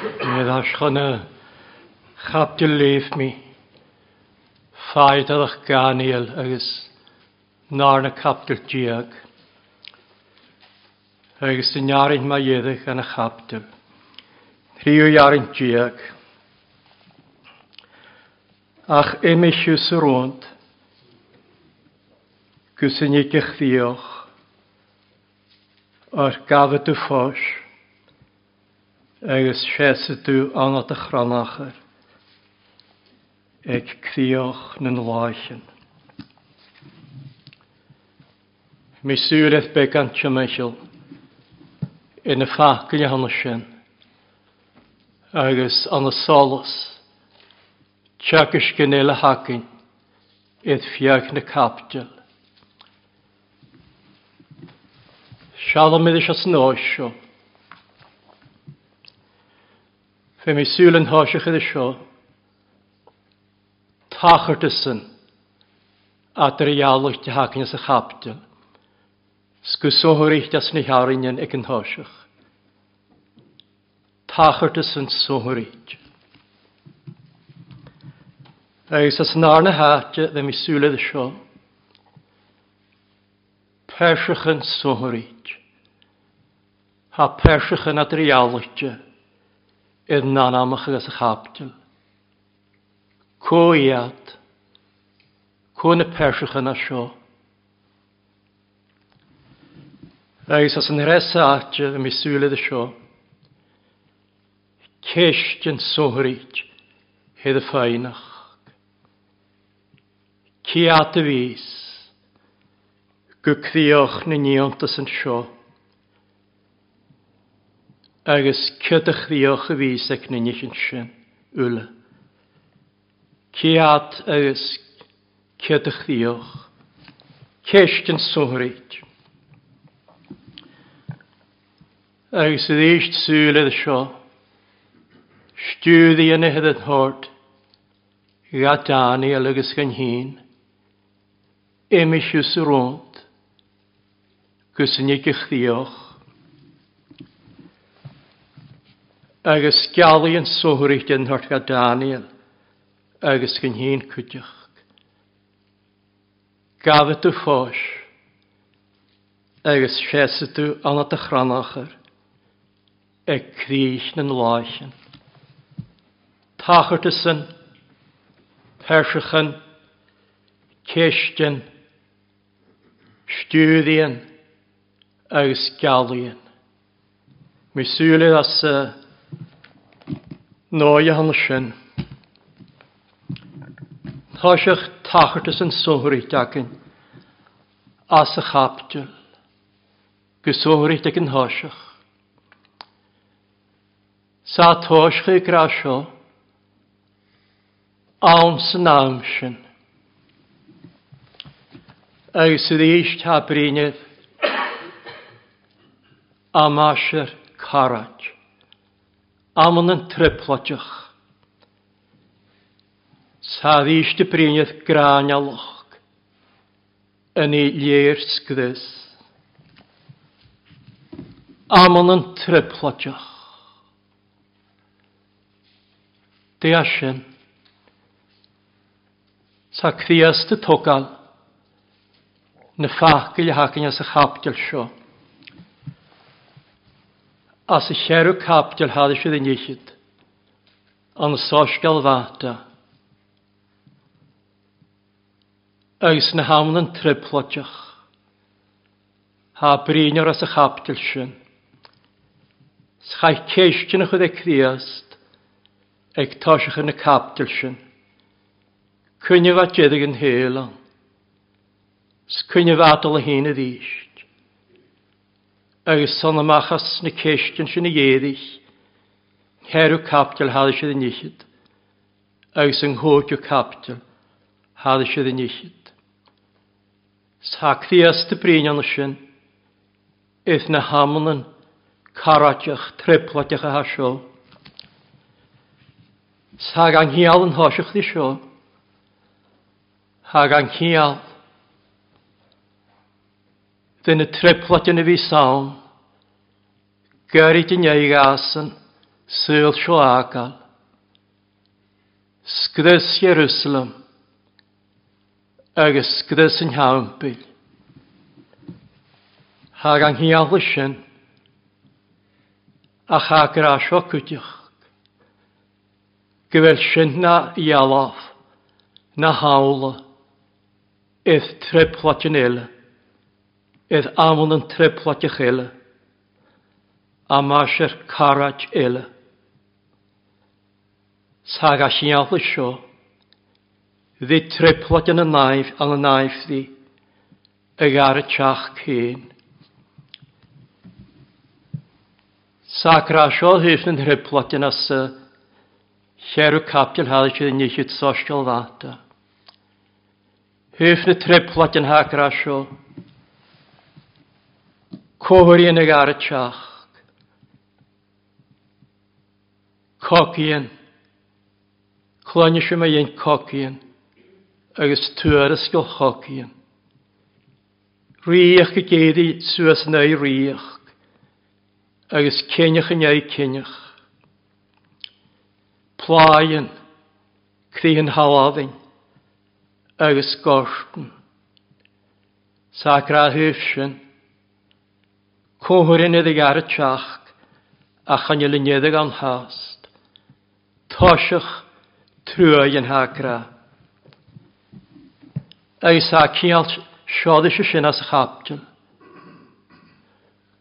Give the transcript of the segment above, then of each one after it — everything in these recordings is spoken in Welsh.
Ie ddasgan y chapdi leif mi. Ffaid ar eich ganiel agos nar na capdyl diag. Agos yn iarin mae iedrych yn y chapdyl. Rhyw iarin diag. Ach emisiw sy'r rwnd. Gwsyn i gychfioch. O'r gafod y ffos agus séú anna a chranachar ag críoch na láithin. Mí súreth be an y ina i hanna sin agus anna solas teachas gan éile hagin iad fiag na capdil. Siadam mé is as nóisio. Fe mi sŵl yn hosych iddo sio. Tachardysyn. Adr i alwch ti hagyn ys y chapdio. Sgwso hwyr eich das ni harinion ag yn hosych. Tachardysyn sohwyr eich. Agus as ná na háte bheit mi súlaad seo. Persechan sóthiríte. Ha persechan a dríálaite i'r nanamach agus a chaptil. Cwyad, cún y persach yna sio. Agus as yn resa atio y mi sŵlydd y sio, ceisht yn sôhryd hyd y ffeinach. Ciat y fys, gwgddiwch na niantas yn sio agus cydych ddiolch y fus ac nyn nich yn sy'n ŵl. Ciad agus cydych ddiolch, Cest yn sohryd. Agus y ddysg sŵl ydw sio. Stiwddi yn y hyddyd hord. Gadani agus gan hyn. Emisius rwnt. Gwsyn i'ch ddioch. agus gealaí an sothúirí den thuirt go Daniel agus go híon cuideach. Gafa tú fós agus séasa tú anna a chranachar ag críis na láisin. Tácharte san, Persachan, ceistin, stúdian agus gealaíon. Misúla as uh, Nó i hanna sin. Tá seach tachartas an sóhairí deacin as a chaptil go sóhairí ag an háiseach. Sa tóischa gra seo an san náam sin. Agus sydd eich bríineh a máir carad. Amon yn tryplodioch. Safíiste príineth gránealach. Yn ei léir sgdys. Amon yn tryplodioch. Dy asyn. Sa cfias dy togal. Na ffacil hacyn as y chapdil sio as y sierw capdil hadd sydd yn iechyd, an sosgal fata. Ys na hamn yn triplotach, ha brinio'r as y capdil sy'n. Scha'i ceistion ychyd e criast, ag tosach yn y capdil sy'n. Cynnyf a jedig yn helan. Sgwynnyf adol y hyn y ddysg agus son amachas na ceistin sin na dhéadich, Herú captil háda siad in nichid, agus an hógiú captil háda siad in nichid. Sacrías de brínan sin, ith na hamanan, caratach, triplatach a hasio. Sag anghial yn hosiach di sio. Hag anghial. Dyn y triplat yn y fi sawn. Gyrit yn ei gasyn, syl sio agal. Sgrys Jerusalem, Ag sgdys yn hawnbyl. Hag ang hiall ysyn, a chag yr asio cwtiach. Gyfel sy'n na ialaf, na hawl, edd treplat yn ele, edd amwn yn treplat i'ch ele a má sér carráit eile. Sága síála seo, Bhí triplat an a naimh an a naimhdí a gar a teach céin. Sacra seo hís an triplat an a sa chearú captil hála sé níisiid sóstal láta. Hís na triplat an hácra seo, Cóharí an a gar a teach. cocíon, chláine sem a dhéon cocíon, agus tuaras go chocíon. Ríoch go géad suas na ríoch, agus cineach an éid cineach. Pláin, crían haládain, agus gortan. Sacra hyfsin, cóhurin iddi ar y tiach, a chanil yn iddi gan hast. Tosioch trwy yn hagra. Agus sa cial siodd eisiau sy'n as chaption.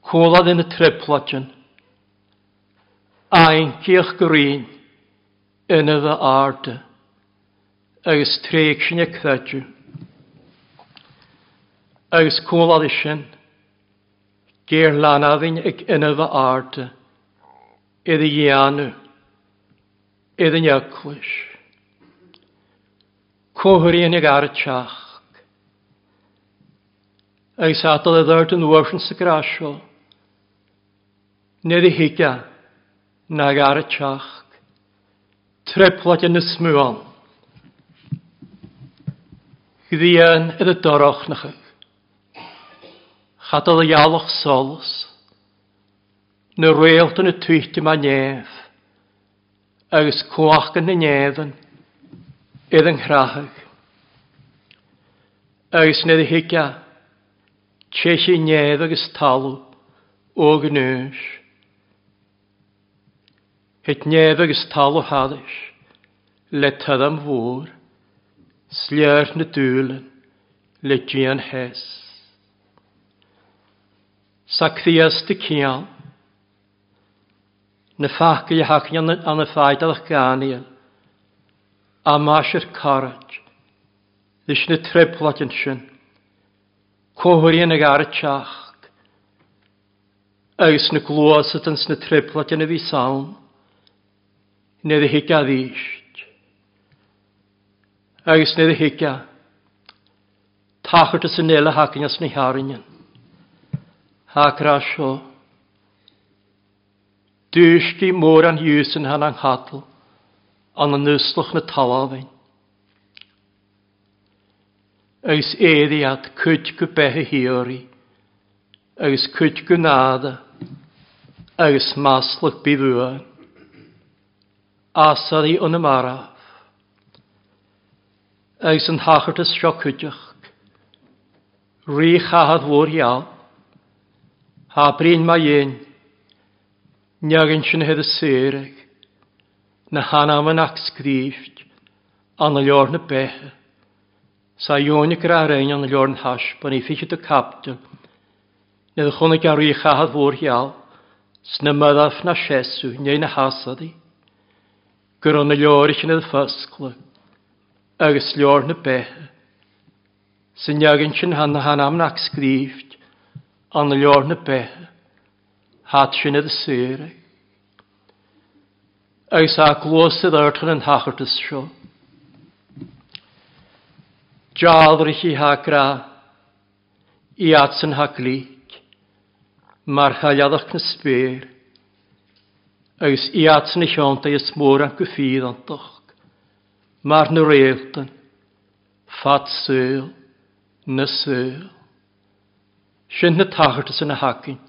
Cwlad yn y triplatjon. A'n ciach grin yn y dda arda. Agus treig sy'n y cthadju. Agus cwlad y. Geir lanafyn ag yn y dda arda. Iddi ianw iddyn iacwys. Cwhri yn ag artiach. Ag sadal y ddart yn wyrsion sy'n grasio. Nid i higia nag artiach. Treplat yn ysmwon. Gdien ydy doroch na chyd. Chadal y ialwch solos. Na rwylt yn y twyt yma nef agus cwach yn y néan iad an chrathach. Agus nid hiice teisi néad agus talw, o gnwys. Het néad agus talw hadys, le tad am mhór, sléir na dŵlen, le gian hes. Sa cthias dy cian, na fachgu i hachnion an y ffaid alach ganion, a mas yr carad, ddys na treplat yn sy'n, cohwyr yn ag ar y tiach, agos na glwys at yn sy'n treplat yn y fi sawn, nid y higa ddysg, agos nid y higa, tachwrt y sy'n nela hachnion sy'n ei harnion, hach rasio, Dúiscí môr an dúsan han an chatal an an nuslach na taláhain. Agus éidir at cuid go bethe hií, agus cuid go náda agus Asar i yn an marach. agus hachart hachartas seo cúteach. Rí chahad fwr iawn, ha brin ma dhéin, Neagan sy'n hedd y séreg, na hanam yn ac sgrift, an y lor na behe. Sa iôn i grarein an y lor na hash, ban i ffeithio dy capdyn, nid y chwn y garw i chahad fwr hial, sna myddaf na siesw, neu na hasadi. Gyr an y lor eich yn y ffysglu, agos lor na behe. Sy'n neagan sy'n han na hanam yn ac sgrift, an y lor na behe hat sin y séra. Agus a glósid airtan an hachartas seo. Jálrich i hagra i atsan haglík mar chaliadach na spér agus i atsan i seanta i smór an gufíd antach mar na réaltan fat sől na sől sin na tachartas yn y hacint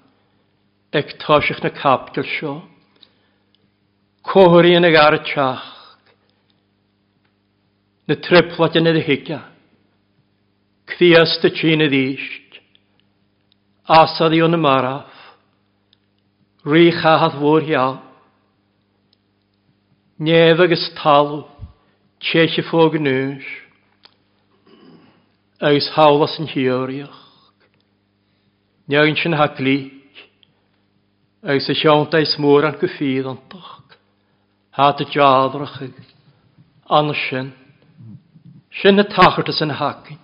ag táiseach na captal seo. Cóirí gar y teach na triplat yn y hica. Cthias dy tîn y ddysg. Asad i o'n ymaraf. Rwych a hath fwr hial. Nef agos talw. Tseich y ffog yn nŵr. Agos hawlas yn hioriach. Neg yn sy'n haglu. Ag sa sianta i smwr an gyffydd an toch. Hat y jadrach ag. An sy'n. Sy'n y tachart as yn hagin.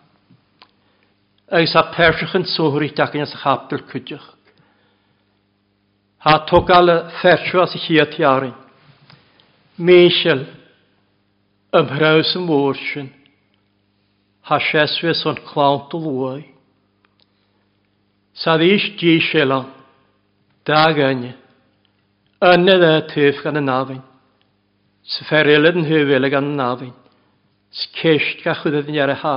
Ag sa persach yn sŵr i dacyn as y chapdol cwydioch. Ha tog al fersio as i chi at iarin. Meisiel. Ymhraws yn mwr sy'n. Ha sieswys o'n clawnt o lwy. Sa ddys di sielant. Dagan. Yn y tyf gan y nafyn. Sy fferilyd yn hyfil gan y nafyn. Sy cysht ga chwydydd yn y ha.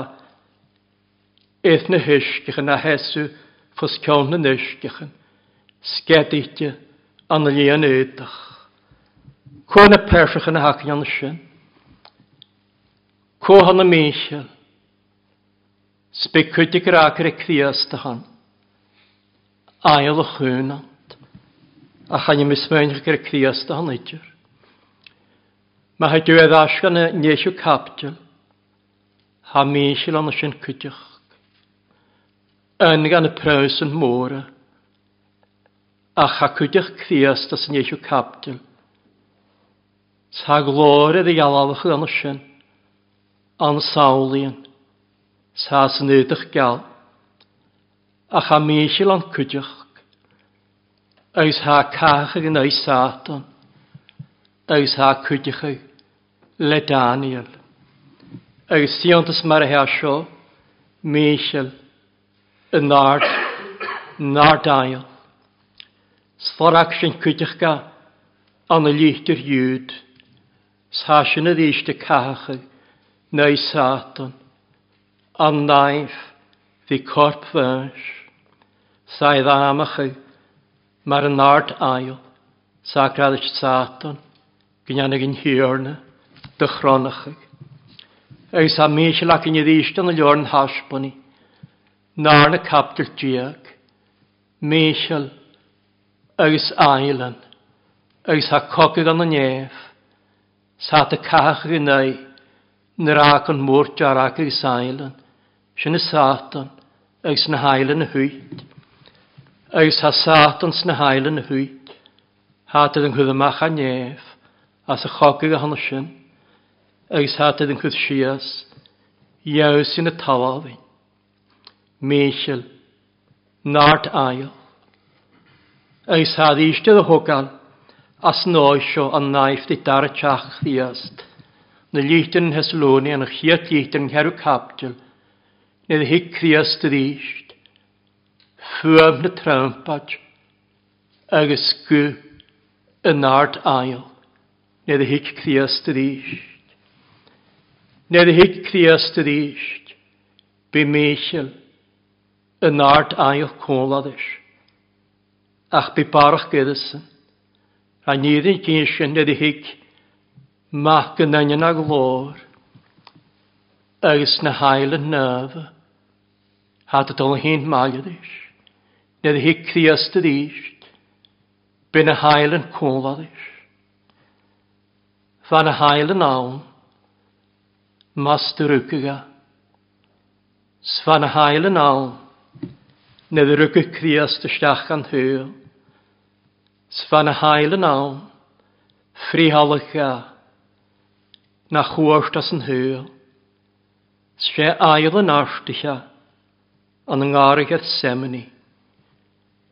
Eith na hysgych yn a hesw ffos cawn yn ysgych yn. Sgedidja an y lian ydych. Cwn y persach yn y hacyn yn sy'n. Cwn y meisiol. Spicwydig yr agor y cwiast y hon. Ail y chwyn a chan chaim mismeinch gyr criast a hanidr. Mae hei diwedd asgan y nesio capdil, ha misil anna sy'n cydych, Yn gan y praws yn môra, a cha cydych criast as nesio capdil. Sa glore ddi alawch anna sy'n, an saulian, sa sy'n edrych gael, a cha misil an cydioch. Oes ha cach ag yn oes satan. Oes ha cwydych yw. Le Daniel. Oes siantas mar hea sio. Michel. Y nard. Nard Nardael. Sforach sy'n cwydych ga. An y lichtyr Sa sy'n y ddysg y cach yw. Neu satan. An naif. Fi corp fyrs. Sa'i ddamach yw. Mar yn nart ail, sacrad ys satan, gynian ag yn hiorna, dychronach ag. Ag sa mis lac yn ydystan y lorn hasboni, nar na capdyl diag, misel, eis ailan, eis a cogyg an y nef, sa y cach yn ei, nyr ac yn mwrt ar ac eis ailan, sy'n y satan, eis na hailan y hwyt agus ha sátans na hailen na hwyd, hatad yn chwyd amach a nef, as y chogig a hanner sin, agus hatad yn chwyd sias, iaw sy'n y talafyn, meisil, nart ail, agus had eistedd y hogan, as noisio a naif di dar y chach ddiast, na lítan yn Hesloni an y chiat lítan yn herw capdil, nid hic ddiast y ddist, fuam na trampad agus gw yn art ail. Nid y hig criast yr isht. Nid y hig criast yr isht. by meichel yn art ail cwladys. Ach by barach gydysyn. A nid yn gynsyn nid y hig mach yn angen ag lor. Agus na hael yn nef. Hat y dol hyn mael ydych. Nid hi criastad ist, bin y hael yn cwlfad is. Fan y hael yn awn, mas dyrwgyga. Sfan y hael yn awn, nid rwgy criast stach an hyl. Sfan y hael yn awn, frihalycha, na chwrt as yn hyl. Sfe ail yn arsticha, an yng ngarach semini.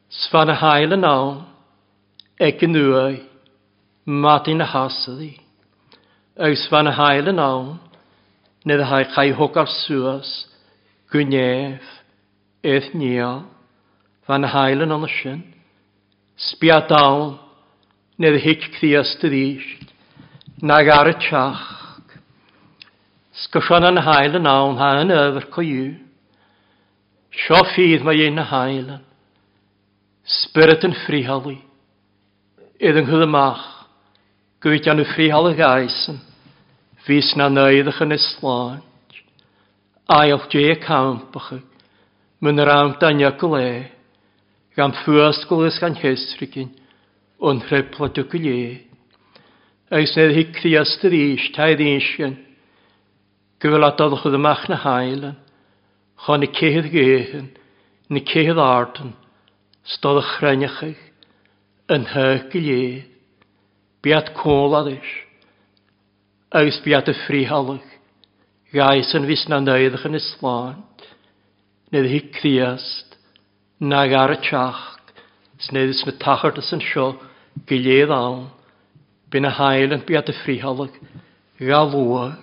Sfan y hael yn awn, ec yn wyau, madyn y hasyddi. Eus sfan y hael yn awn, nid y hael chai hwg ar sŵas, gwnef, eith nial, fan y hael yn onysyn. Sbia dawn, nid y hyg cthias dy ddysg, nag ar y tiach. Sgysian yn hael yn awn, ha yn yfyr co yw, Sio ffydd mae un y hael yn. Spirit yn ffrihalu. Idd yng nghyddymach, gwyt yn y ffrihalu gaisen, fys na neiddach yn islán. Ail dje campach, mynd yr am dan iagol e, gan ffwast gwlys gan hesrigyn, o'n rhepla dy gwylie. Eis nedd hi criast yr is, taid isyn, gyfyladodd chydymach na hailan, chon i cehydd gehen, ni cehydd ardyn, stod y stoddychraniachig, yn hyg i ie, biad côlad ys, agos biad y ffrihalig, gais yn fus na neiddach yn yslant, nid hi criast, nag ar y tiach, snedd ys na tachart ys yn sio, gilydd awn, byn y hael yn biad y ffrihalig, galwag.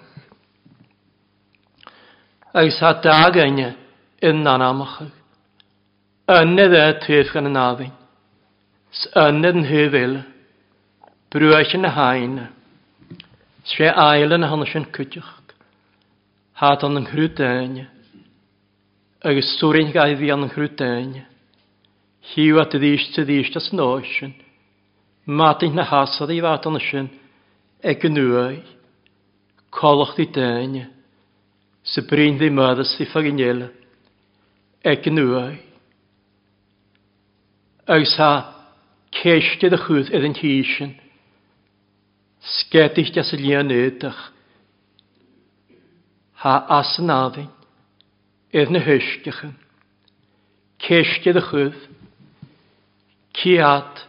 Agos ha dag yn yn nanamachig, Ynydd e tyf gan yn addi. Ynydd yn hyfil. Brwys yn y hain. Sre ail yn hannes yn cwtioch. Hat an yn hrwdain. Agus sŵrin gael fi an yn hrwdain. Hiw at y ddys ty ddys tas yn oesyn. Matyn na hasad i fat an ysyn. Ag yn nwy. Colwch di dain. Sybrin di maddas di ffagin Eg yn nwy agus ha ceiste a chwth iddyn tíisin, sgedich as y lian edrych. ha as yn addyn, iddyn y hysgych yn, ceiste a chwth, ciad,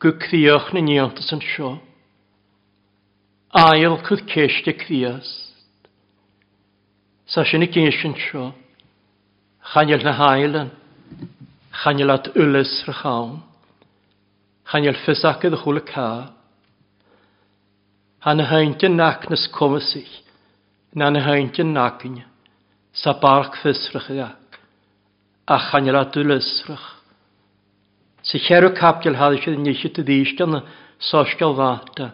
gwcddiwch na niantas yn sio, ail cwth ceiste cddiast, sa sy'n y gysyn sio, chanel na hailan, Chanel at ulys rhawn. Chanel fysac ydych hwyl y ca. Han y haint yn nac nes comysig. Na y haint yn nacyn. Sa barch fysrach ydych. A chanel at ulysrach. Sy cherw capdiol hadd eisiau nysio dy ddys gan y sosgal fata.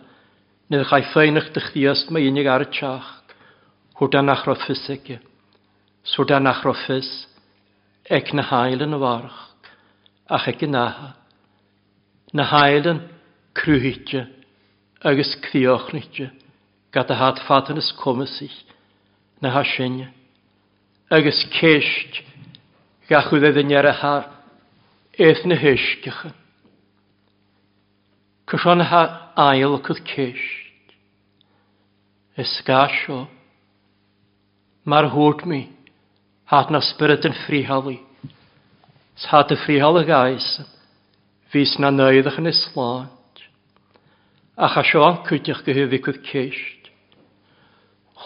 Nid chai ffeinach dych ddiast mae unig ar y tiach. Hwda nach roffysig. Swda nach roffys. Ek na hael yn y warch ach ag náha. Na hailan cruúhíte agus críochnite gad a hat fatan is comasich na ha sinne, agus céist ga chud é dennear ath éth na héiscecha. Cosán ha ail chud céist. Is gá seo, mar hút mi, hat na spirit an fríhalí, Sa dy ffrihal y gais, fys na nöiddach yn islaad. A cha sio cwydych gyhyfi cwyd ceisht.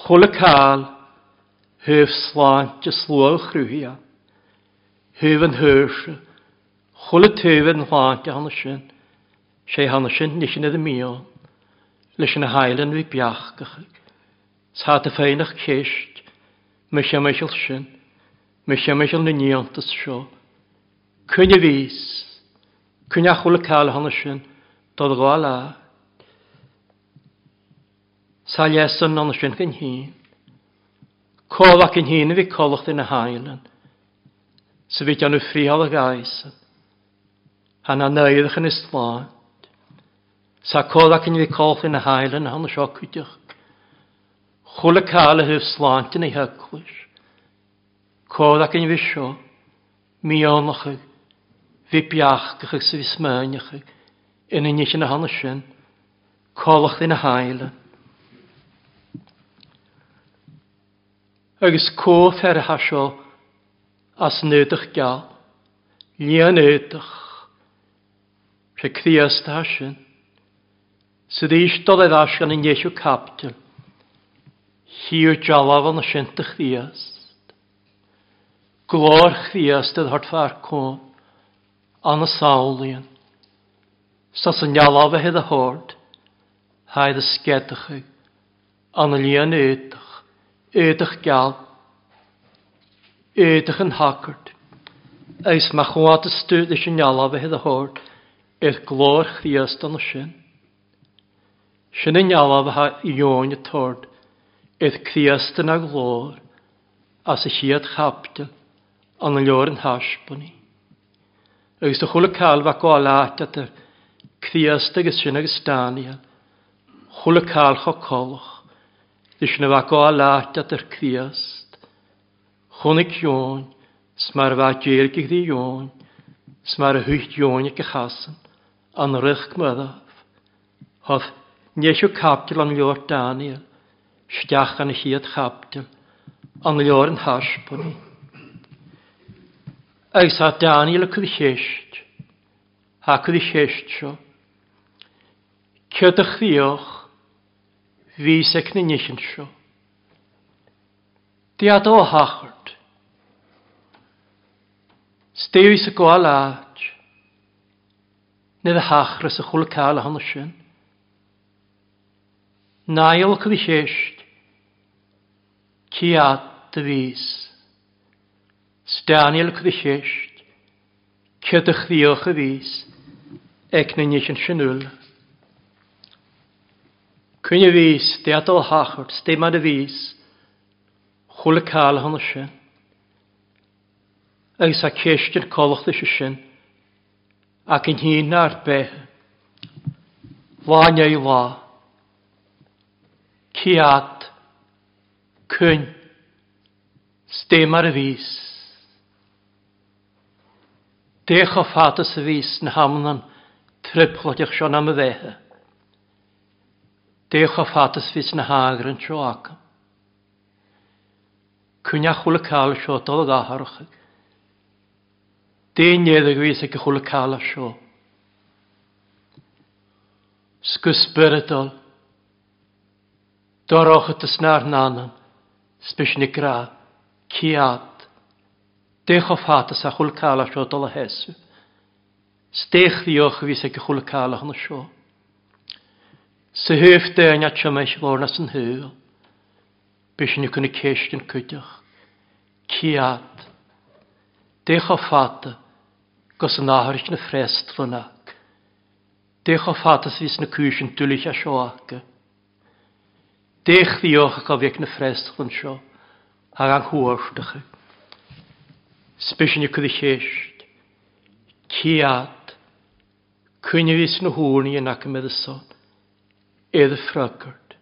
Chwl y cael, hyf slant y slwa o chrwyhia. Hyf yn hyrsio, chwl y tyf yn hlant y hanna sy'n. sé hanna sin ní sin a mío leis y na heilen bhí beachcachig. Tá a féinach céist me sé meisiil sin, me sé meisiil na níantas seo, Cwne fys, cwne chwl y cael hon ysyn, dod gwa la. Sa lesyn hon ysyn gyn hyn. Cof ac yn hyn fi colwch dyn y hailen. Sa fi gan y ffrihal y gaisyn. Hanna neuddach yn ystlad. Sa cof ac yn fi colwch dyn y hailen hon ysio cwydych. Chwl y cael y hyf slant yn ei hyglwys. Cof ac yn fi sio. Mi onachig fi biachgach sydd smynach yn y nich yn y hanes sin, colach yn y haile. Agus cwth er hasio as nydych gael, lian nydych, se criast hasin, sydd eistol er asian yn iesio captil, hiw jalaf yn y sintych ddiast, glor chriast edd hart far cwnt, an y sawlion. Sa sy'n ialaf hyd y hord, haid y sgedach chi, an y lian eidach, eidach gael, eidach yn hagart. Eis ma chwad y stwyd eisiau ialaf hyd y hord, eith glor chriast an y sin. Sin yn ialaf ha ion y tord, eith chriast yn a glor, as y chiad chapdyn, an y lor yn hasbwni agus do chula cáilha gá láte a chríasta agus sin agus stáíal, chula cáilcha cóch, Is na bha gá láte ar chríast, chunig teáin, smar bha déirci dhí teáin, smar y thucht teáine go chasan an rych gmyddaf. Hodd nesio capdil an lior Daniel, stiach an y chiad capdil, an lior yn hasbwni. Agus a dáí le chuh chéist, Tá chu chéist seo. Cead a chríoch hí seic na nisin seo. Diad o hachart. Stéú sa gwael láid, Nid y hachra sa chwl cael a hana sin. Nail chu chéist, Ciad dy fys. Staniel Crisist, cydych ddiolch y fys, ec na nes yn synwyl. Cwyn y fys, deadol hachwrt, stemad y fys, chwl y cael hon ysyn. a sa cestyn colwch ddys ysyn, ac yn hyn na'r beth, Fáine i lá. Ciad. Cyn. Stemar y fys. Dech o ffata sy fys yn hamnan triplodich sion am y fehe. Dech o ffata sy fys yn hagr yn sio ac. Cwnia chwle cael sio dod o gaharwch. Dyn iedig fys ag chwle cael sio. Sgwsbyrydol. Doroch at ysnar nanan. Spysnig gra. Ciad. Stech o ffatas a chwl cael o dol a hesu. Stech ddiolch fi seg y chwl calach yn y sio. Sy hyf de yn atio meis lor nas yn hyl. Bys ni yw'n y yn cydioch. Ciad. Dech o ffata gos yn ahyrch na ffrest fynac. Dech o ffatas fys na cwys yn dwylych a sioaca. Dech ddiolch ac o na ffrest fyn sio. Ag anghwyrstach spysyn y cyddichysd, ciad, cynnyfus na hwn i ynac yn meddyson, edd y ffragard,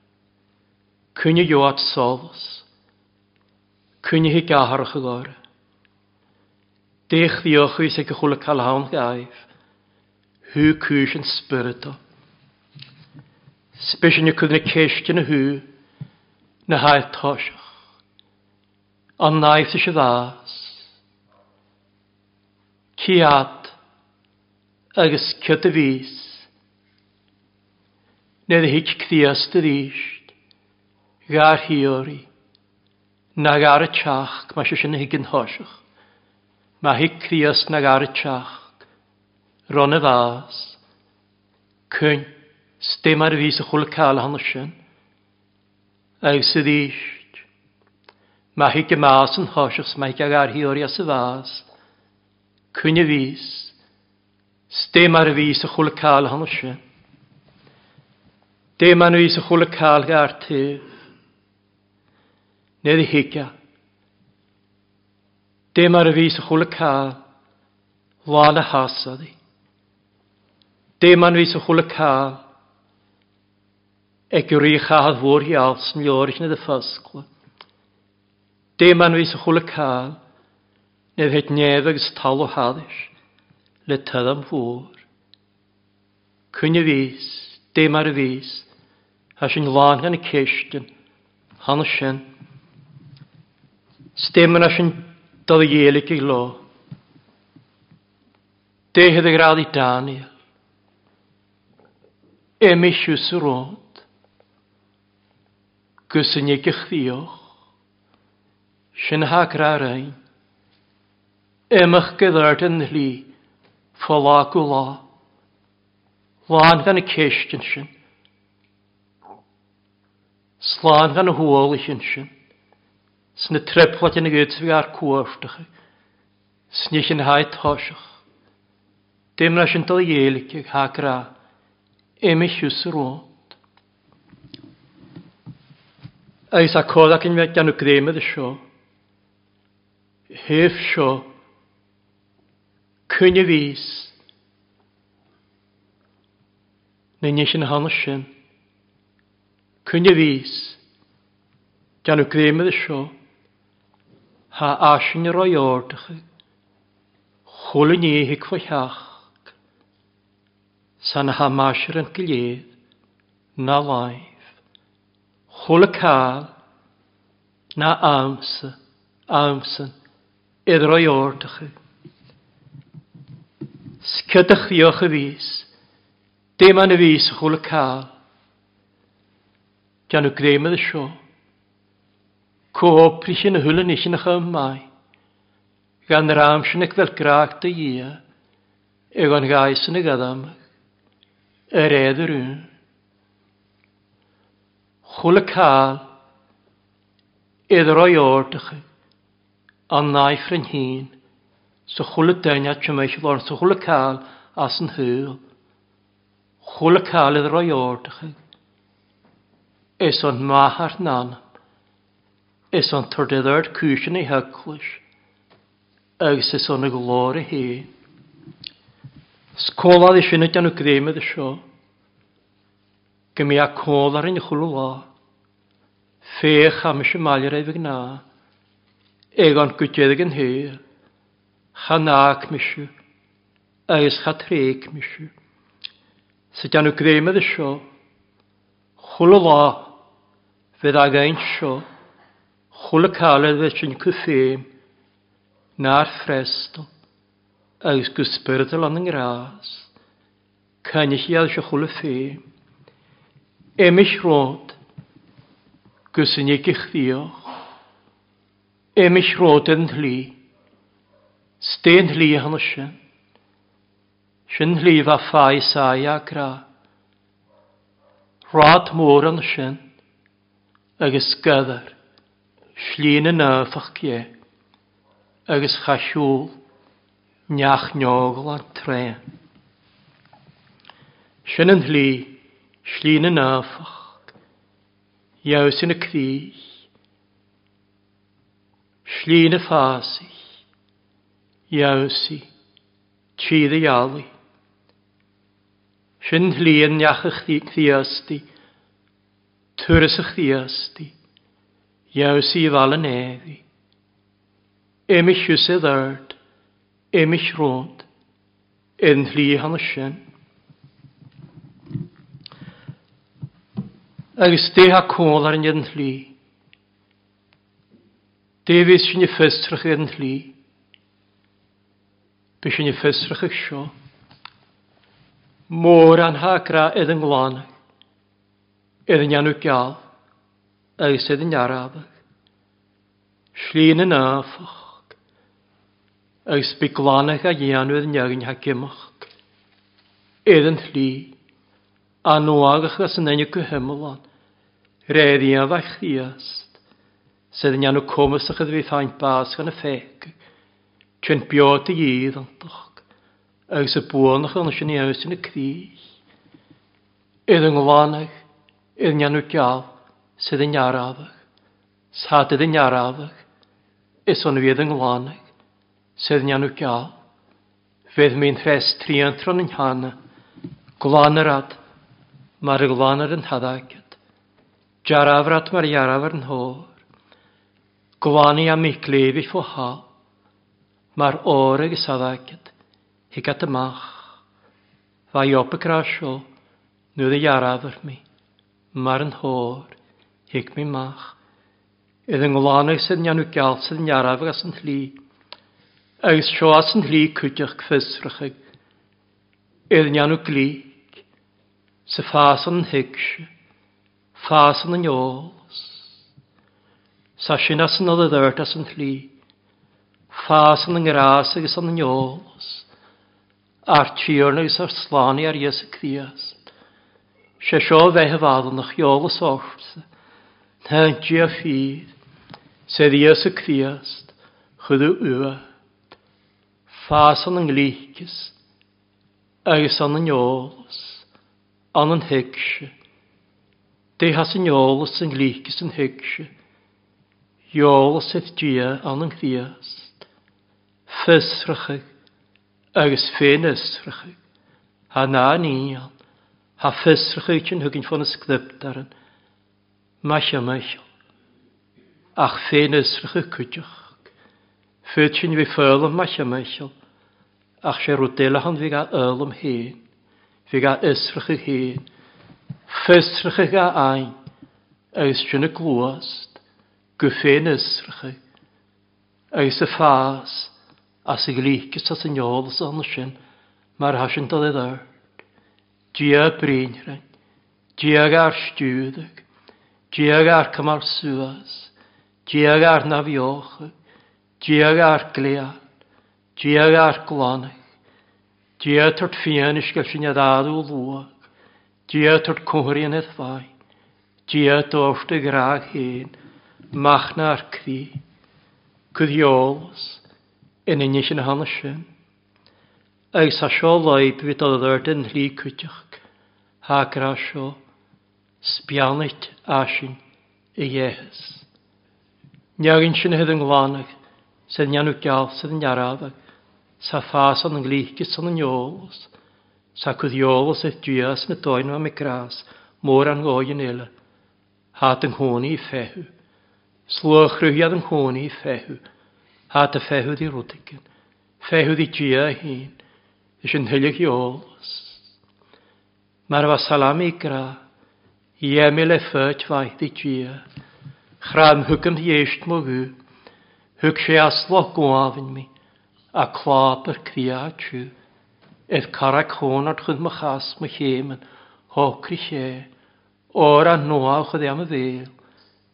cynny joad solos, cynny hi gaharach y gore. Dech ddiolch i sy'n gychwyl y calhawn gaif, hw cwys yn spyrito. Spysyn y cydyn y ceisd yn y hw, na hael tosiach. Ond naeth eisiau ddas, ciad agus cyd y fys. Nid y hig cthiast y isht, gar hiori, na gar y tiach, mae sy'n hig yn hosiach. Mae hic cthiast na gar y tiach, ron y fas, cyn, stym ar y fys y chwl cael hann sy'n, agus y ddysht. Mae hic y mas yn hosiach, mae hig ar hiori as y fas, cwne fys, stem ar y fys y chwle cael hon ysio. Dim ar y fys y chwle cael gair tyf. Nid y higia. Dim ar y fys y chwle cael, lan y hasad i. Dim ar y fys y chwle cael, e gyrru chael fwr i alts yn liorich nid y ffasgla. Dim ar y fys y chwle cael, nef het nefags tal o haddys, le tyddam fwr. Cwyn y fys, dim ar y fys, a sy'n lan gan y ceistin, han y sien. Stemmen a sy'n dod y ielig i lo. Dehydd y grad i Daniel. Emich ys yr. Gysyn i gychfioch. Sy'n hagra ein. Ymych gyddart yn hli, ffola gwla. Lan gan y ceisht yn sy'n. Slán gan y hôl i sy'n sy'n. Sna treplat yn y gydfi ar cwrftach. Snych yn haid hosach. Dim na sy'n dal ielig ag ha hagra. Emich ys yr ond. Ais a codag yn fedd gan y gremedd y sio. Hef sio cwne fys. Na nes yn hanes sin. Cwne fys. Gan nhw gremydd y sio. Ha asyn yr o'i ordach. Chwl yn ei hyg fwyllach. San ha masir yn gilydd. Na laif. Chwl y cael. Na amsa. Amsa. Idro i ordach. Amsa. Sgydych ddiolch y fus. Dim an y fus chwl y cael. Gan nhw grem y sio. Cwb rich yn y hwyl yn eich yn eich ymau. Gan yr am sy'n eich fel graag dy ia. Eg o'n gais yn y gadam. Yr edd yr un. Chwl y cael. Edrych o'i ordych. An naif rhan hyn sa chula daine te mééis se bhar sa chula cael as an thuúil. Chula cáil idir roiordacha. Is o'n mahar nan. Is o'n tordéirt cwysyn i hyglwys. agus is y glor i hi. Scólád i sinna anú gréime de seo. Go mé a cólar in chulá. Fech am eisiau maiir ei ná. Éag an gotéad an chanáach misú, agus chatréic misú. Sa deanú gréimad seo, chula lá fydd ag ein sio, chwl y calad fe sy'n cyffeim, na'r ffrestol, agus gysbyrdol an yng ngras, cynnig i adysio chwl y ffeim. Emich rod, gysyn i gychdioch, emich rod yn hlyg, Stein hlíhanna sin. Sin hlífa ffai saia gra. Rát mór an sin agus gadar slína náfach gie agus chaisiúl neach neogl an tre. Sin an hlí slína náfach Iau sin y cwys, slína ffasig, iawsi, tîdd i ialu. Sy'n llun iach ych ddiasti, twrs ych chdiasti, iawsi i fal yn eddi. Emich ys y ddard, emich rond, yn hli hann y sy'n. agus dé ha cwl ar an hli. lí. Déhís sy'n i ffestrach an hli. Bys yn y ffysrach eich sio. Môr an hagra edd yng nglan. Edd yn ianw gael. Eis edd yn iarabach. Llun yn afach. Eis byglanach a ianw edd yn iagyn hagimach. Edd yn llu. A noagach as yn enw gyhymlan. Redd a fach ddiast. Sedd yn ianw comysach edd fi ffaint bas gan y ffegach. Tjent bjóti gíðantokk, agus y a búanach anna sin éusin a kríl. Edd yng ngwlánach, edd njanw gjaf, sydd yn jarafach, sad edd yn jarafach, ys ond fydd yng ngwlánach, sydd yn njanw. Fydd mi'n rhes triantron yn hana, glanarad, mae'r glanar yn haddagad, jarafrad mae'r jarafr yn hôr, glani am i glefi ffo haf, mar óra gus adágad higat amach. Fa i op y grasio, nuad a jarafar mi, mar yn hór, hig mi mach. Ydd yng ngwlanaig sydd nian nhw gael sydd yn jarafag as yn hli, agos sio as yn hli cwydioch gfysrachig. Idd nian nhw glig, sy ffas yn higsi, ffas yn yn iôls. Sa sy'n as yn oedd y ddyrd as yn hlig. Chas yn ngras agus yn niolas. Ar tíorna agus ar slani ar Iesu Crias. Se seo bheith hefadon nach iolas orsa. Na dia fydd. Sedd Iesu Crias. Chydw yw. Fas an ynglíkis. Agus an niolas. An yn hegse. De has yn iolas ynglíkis yn hegse. Iolas eith dia an yn crias fysrychig agus fénysrychig. Ha na níal, ha fysrychig yn hygyn ffôn ysglypdaran. Maisio, maisio. Ach fénysrychig cwydioch. sy'n fi ffylm maisio, maisio. Ach sé rwdelachan fi ga ylm hyn. Fi ga ysrychig hyn. Fysrychig a ein. Agus sy'n y glwast. Gyffén ysrychig. Agus y ffas. Agus as y glíchas as y njólas an sy'n, mar hasyn dod i ddart. Gia brínrein, gia gar stiúdag, gia gar camar suas, gia gar naviocha, gia gar glial, gia gar glanach, gia tort fianis gael sy'n adadw lwag, dia tort cwhrian eith fai, dia dorst y graag hen, machna'r cri, cydiolas, yn un sin hanes sy'n. Ag sa sio leid fi dolar dyn hli cwtioch, Ha hagra seo, sbianit asin i iehys. Niagin sin hydd yng nglanag, sydd nianw gael sydd yn iarafag, sa ffas o'n nglygus o'n yniolos, sa cwddiolos eith dias na doen am y gras, môr an goyn ila, hat yng hwni i fehu, slwch rhywiad yn hwni i fehu, Hát a fehud i rwdigyn. Fehud i gia hun. Ys yn hylig i ols. Mae'r fa salam i gra. I emil e ffyrt faith i gia. Chram hwgym hieist mo gw. Hwg se aslo gwafyn mi. A clop yr cria a. Edd cara cwn ar chyd mych as mych hemen. Hocri se. Ora noa chyd am y fel.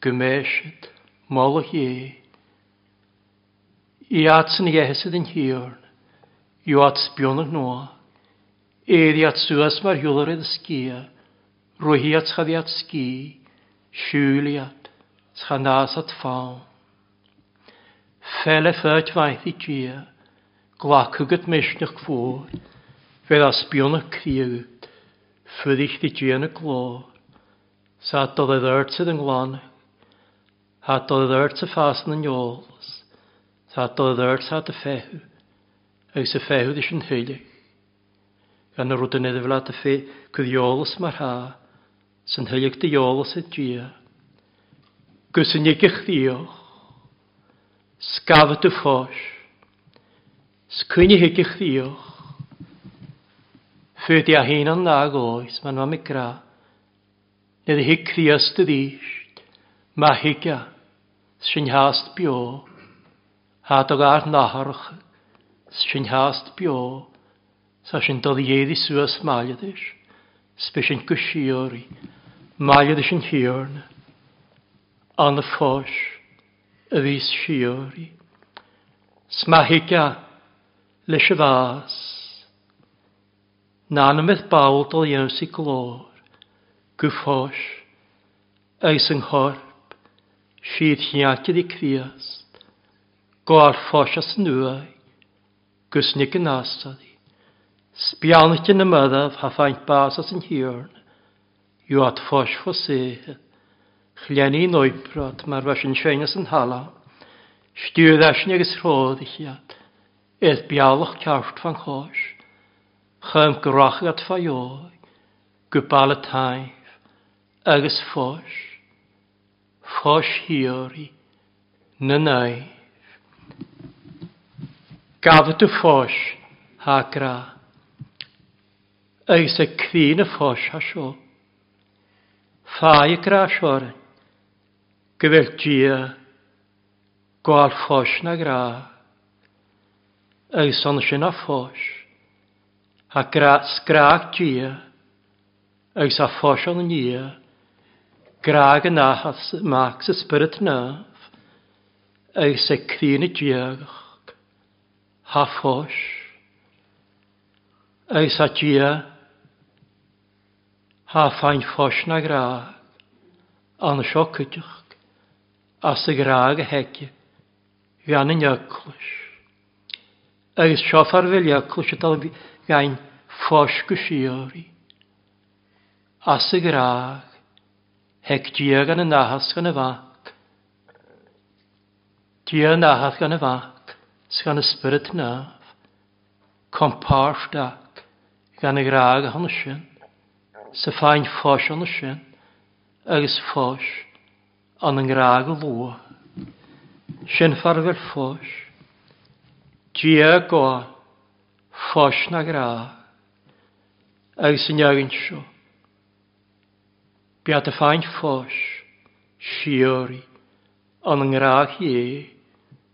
Gymesyd. Molwch ie. I at sy'n iehesyd yn hiorn, yw at sbionag noa, eiddi at suas mar hiwlar edrych sgia, rohi at chaddi at sgi, siwli at, chanas at fawn. Fel e ffyrdd faith i gia, glacwgyd mysnach fwr, fel a sbionag criwyd, ffyddich di gia yn y glor, sa doedd e ddyrtsydd yn glan, ha doedd e ddyrtsydd ffas yn iols, Tá do dhéir tá dy féthú agus sa féthú is an hylig. Gan na rúta nid bhla a fé chudheolalas mar há san thuileach deolalas a dí. Gus san nigich díoch, scafa ffos. Sgwyn i hygych ddiolch. Fydi a hyn o'n nag oes, mae'n mam i gra. Nid hic ddiast y ddysg, mae higia, sy'n hast bio. Há a gár náthracha sin háast beá sa sin do dhéadí suas máiadis, spe sin go siúí, máiadis sin hiúrne, an na fáis a bhís siúí. Smahica leis y fas, ná na bawl dol iawn si glor, go eis yng nghorp, sydd hiáte di criast. Gál fóisas nua, gus gwsnig yn astadi. Sbianach yn y myddaf ha ffaint bas as yn hiorn. Yw at ffos fo sehe. Chliani yn oibrod mar fas yn seinas yn hala. Stiwyd asyn agos rhodd i chiad. Edd bialach cawrt fan chos. Chym grach at ffaioi. Gwbal y taif. Agos ffos. Fós hiori. Nynau. Gafod y ffos ha gra. Eis y crin y ffos ha sio. Fai y gra sio'r. Gyfel gia. Gwal ffos na gra. Eis ond sy'n a ffos. Ha gra sgrag gia. Eis a ffos ond nia. Graag yn ahas max y spyrt naf. Eis y crin y diagach ha fós, eis a dia, ha fain ffos na graag, an sio cydioch, as y graag y hegi, gan yn yglwys. Eis sio ffarfel y dal gain ffos gysiori, as y graag, heg dia gan y nahas gan y fac. Dia nahas gan y fac gan y spyrt naf, kompars dag, gan y graag hon sin, sa fain ffos hon sin, agus ffos an yn graag o lwa. Sin farfer ffos, dia go, ffos na graag, agus yn iagyn sio. biad y ffain ffos, siori, an yn graag ie,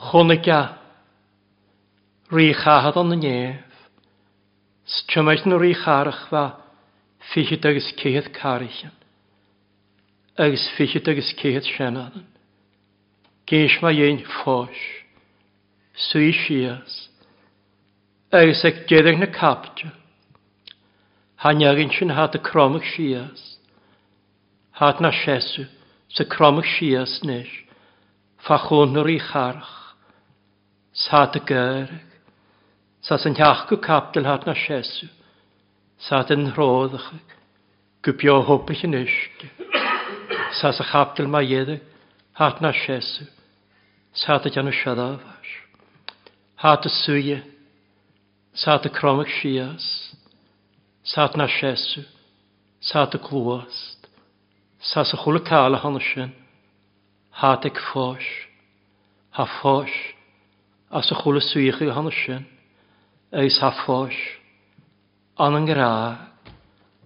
Chwnica. Rhi chahad o'n nef. Strymaeth nhw rhi charach fa. Fichyd agos cyhyd carichan. Agos fichyd agos cyhyd sianadan. Geis ma ein ffos. Swy sias. Agos ag gedeg na capta. Hanyagin sy'n hat y cromach sias. Hat na siesu. Sy cromach sias nes. Fachwn nhw rhi charach. Sa y gyrg. Sa sy'n tiachgw capdol hat na siesw. Sa dyn rhoddach. Gwbio hwbych yn ysg. Sa sy'n capdol ma iedig Hat na siesw. Sa y gan y siadafas. Hat y swyau. Sa y cromach sias. Sa na siesw. Sa y glwast. Sa sy'n chwlw cael a hon sy'n. Hat ag ffos. Ha ffos as a chwle swych i hanner sin, eis haffoes, an yn gra,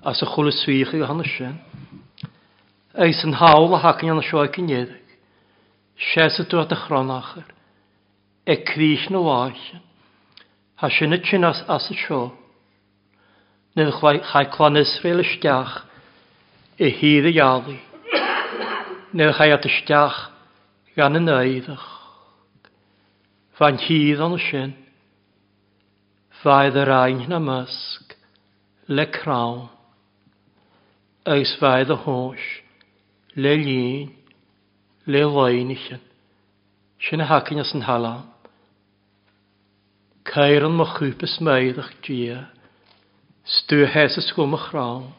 as a chwle swych i hanner sin, eis yn hawl a hacyn yn y sioe cynnyddig, sies y dwad y chronachar, e cwys nhw oesyn, ha sy'n y chyn as, as y sio, nid chai clan Israel ysdiach, e hir y iali, nid chai at ysdiach gan y eiddach, Fa'n hydd an sy'n. faidd yr ein na mysg, le crawn, eis faidd y hos, le lŷn, le loen ichyn, sin y hacyn as yn halam. Cair yn mychwp ysmaiddach dia, stw hes ysgwm y chrawn,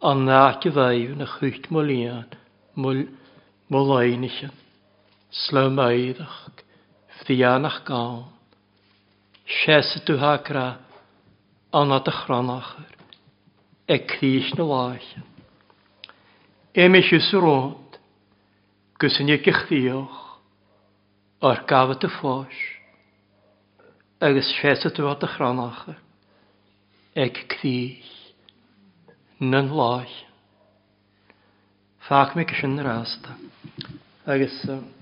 a nac i ddau yn y chwyt mwlian, mwlaen ichyn, slawmaiddach. vianach gáin, sésa túthacra anna a chranachar, Ek kies na láithan. Éimiisiú srót, kussen in gechtíoch ar gafa a fáis, agus sésa tú a chranachar, een críis nan láith. Fach mé sin rásta uh,